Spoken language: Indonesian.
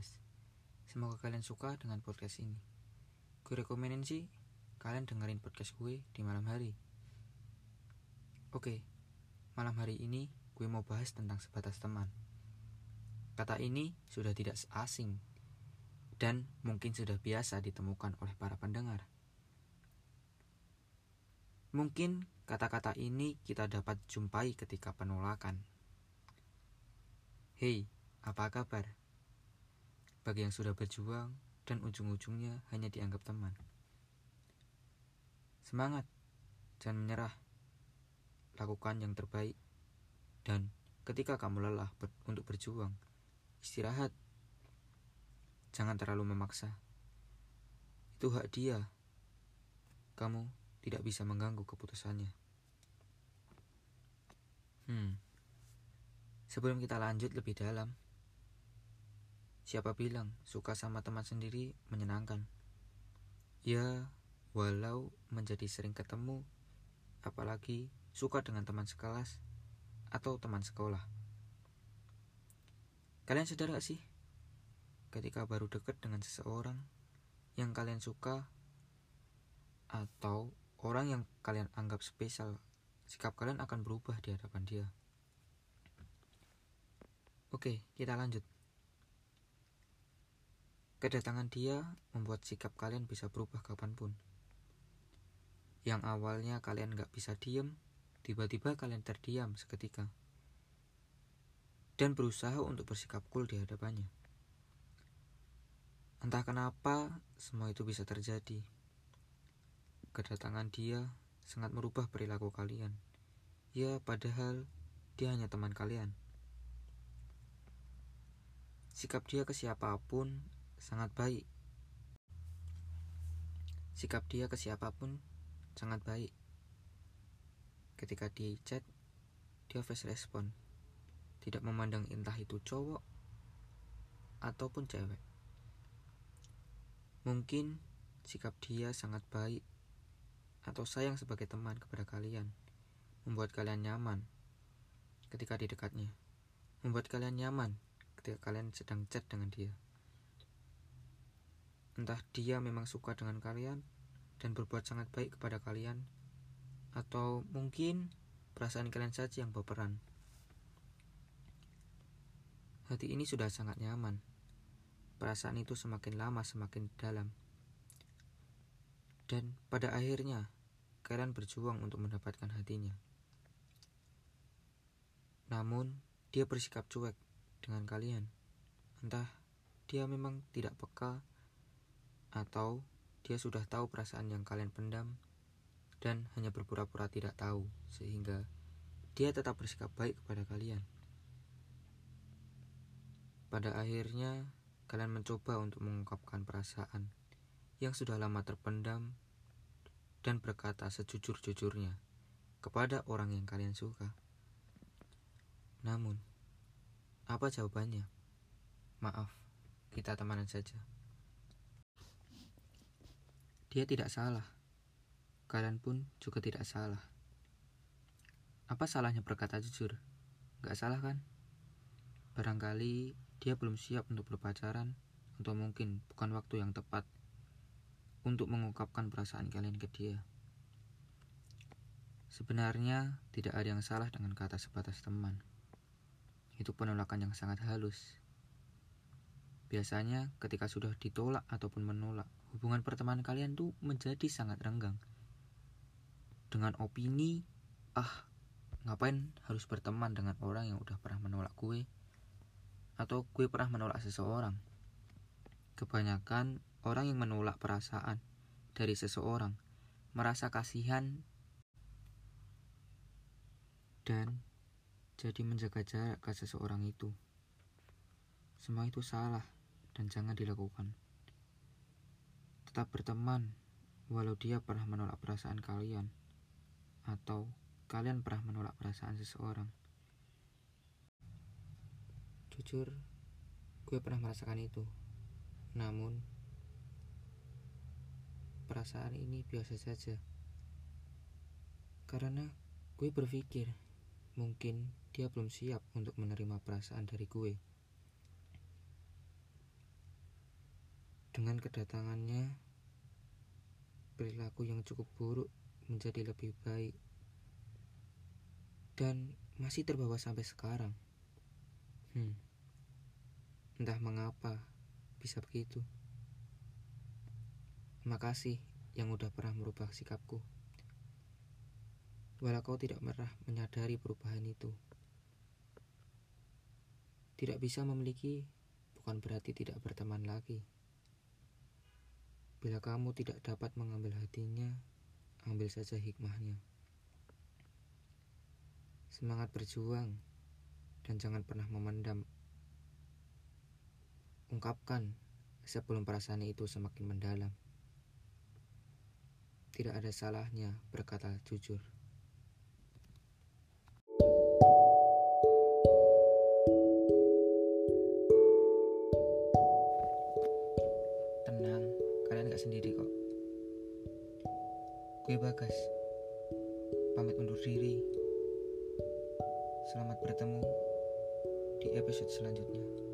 bebas. Semoga kalian suka dengan podcast ini. Gue rekomenin sih kalian dengerin podcast gue di malam hari. Oke, malam hari ini gue mau bahas tentang sebatas teman. Kata ini sudah tidak asing dan mungkin sudah biasa ditemukan oleh para pendengar. Mungkin kata-kata ini kita dapat jumpai ketika penolakan. Hei, apa kabar? Bagi yang sudah berjuang dan ujung-ujungnya hanya dianggap teman. Semangat, jangan menyerah. Lakukan yang terbaik. Dan ketika kamu lelah ber untuk berjuang, istirahat. Jangan terlalu memaksa. Itu hak dia. Kamu tidak bisa mengganggu keputusannya. Hmm. Sebelum kita lanjut lebih dalam, siapa bilang suka sama teman sendiri menyenangkan? Ya, walau menjadi sering ketemu, apalagi suka dengan teman sekelas atau teman sekolah. Kalian sadar gak sih? Ketika baru dekat dengan seseorang yang kalian suka atau orang yang kalian anggap spesial, sikap kalian akan berubah di hadapan dia. Oke, kita lanjut. Kedatangan dia membuat sikap kalian bisa berubah kapan pun. Yang awalnya kalian gak bisa diem, tiba-tiba kalian terdiam seketika. Dan berusaha untuk bersikap cool di hadapannya. Entah kenapa semua itu bisa terjadi kedatangan dia sangat merubah perilaku kalian. Ya, padahal dia hanya teman kalian. Sikap dia ke siapa pun sangat baik. Sikap dia ke siapa pun sangat baik. Ketika di chat, dia face respon. Tidak memandang entah itu cowok ataupun cewek. Mungkin sikap dia sangat baik atau sayang sebagai teman kepada kalian, membuat kalian nyaman ketika di dekatnya, membuat kalian nyaman ketika kalian sedang chat dengan dia. Entah dia memang suka dengan kalian dan berbuat sangat baik kepada kalian, atau mungkin perasaan kalian saja yang berperan. Hati ini sudah sangat nyaman. Perasaan itu semakin lama semakin dalam. Dan pada akhirnya, kalian berjuang untuk mendapatkan hatinya. Namun, dia bersikap cuek dengan kalian. Entah dia memang tidak peka atau dia sudah tahu perasaan yang kalian pendam dan hanya berpura-pura tidak tahu sehingga dia tetap bersikap baik kepada kalian. Pada akhirnya, kalian mencoba untuk mengungkapkan perasaan yang sudah lama terpendam dan berkata sejujur-jujurnya kepada orang yang kalian suka. Namun, apa jawabannya? Maaf, kita temanan saja. Dia tidak salah. Kalian pun juga tidak salah. Apa salahnya berkata jujur? Gak salah kan? Barangkali dia belum siap untuk berpacaran, atau mungkin bukan waktu yang tepat untuk mengungkapkan perasaan kalian ke dia. Sebenarnya tidak ada yang salah dengan kata sebatas teman. Itu penolakan yang sangat halus. Biasanya ketika sudah ditolak ataupun menolak, hubungan pertemanan kalian tuh menjadi sangat renggang. Dengan opini, ah ngapain harus berteman dengan orang yang udah pernah menolak gue? Atau gue pernah menolak seseorang? Kebanyakan Orang yang menolak perasaan dari seseorang merasa kasihan dan jadi menjaga jarak ke seseorang itu. Semua itu salah dan jangan dilakukan. Tetap berteman walau dia pernah menolak perasaan kalian atau kalian pernah menolak perasaan seseorang. Jujur, gue pernah merasakan itu. Namun, perasaan ini biasa saja. Karena gue berpikir mungkin dia belum siap untuk menerima perasaan dari gue. Dengan kedatangannya, perilaku yang cukup buruk menjadi lebih baik dan masih terbawa sampai sekarang. Hmm. Entah mengapa bisa begitu. Makasih yang udah pernah merubah sikapku. Walau kau tidak pernah menyadari perubahan itu. Tidak bisa memiliki bukan berarti tidak berteman lagi. Bila kamu tidak dapat mengambil hatinya, ambil saja hikmahnya. Semangat berjuang dan jangan pernah memendam. Ungkapkan sebelum perasaan itu semakin mendalam. Tidak ada salahnya berkata jujur. Gue Bagas, pamit undur diri. Selamat bertemu di episode selanjutnya.